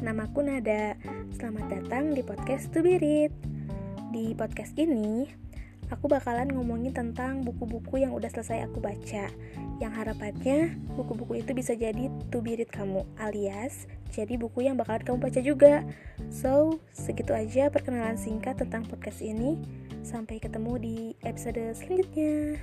namaku Nada. Selamat datang di podcast To Be Read. Di podcast ini, aku bakalan ngomongin tentang buku-buku yang udah selesai aku baca. Yang harapannya buku-buku itu bisa jadi To Be Read kamu, alias jadi buku yang bakalan kamu baca juga. So, segitu aja perkenalan singkat tentang podcast ini. Sampai ketemu di episode selanjutnya.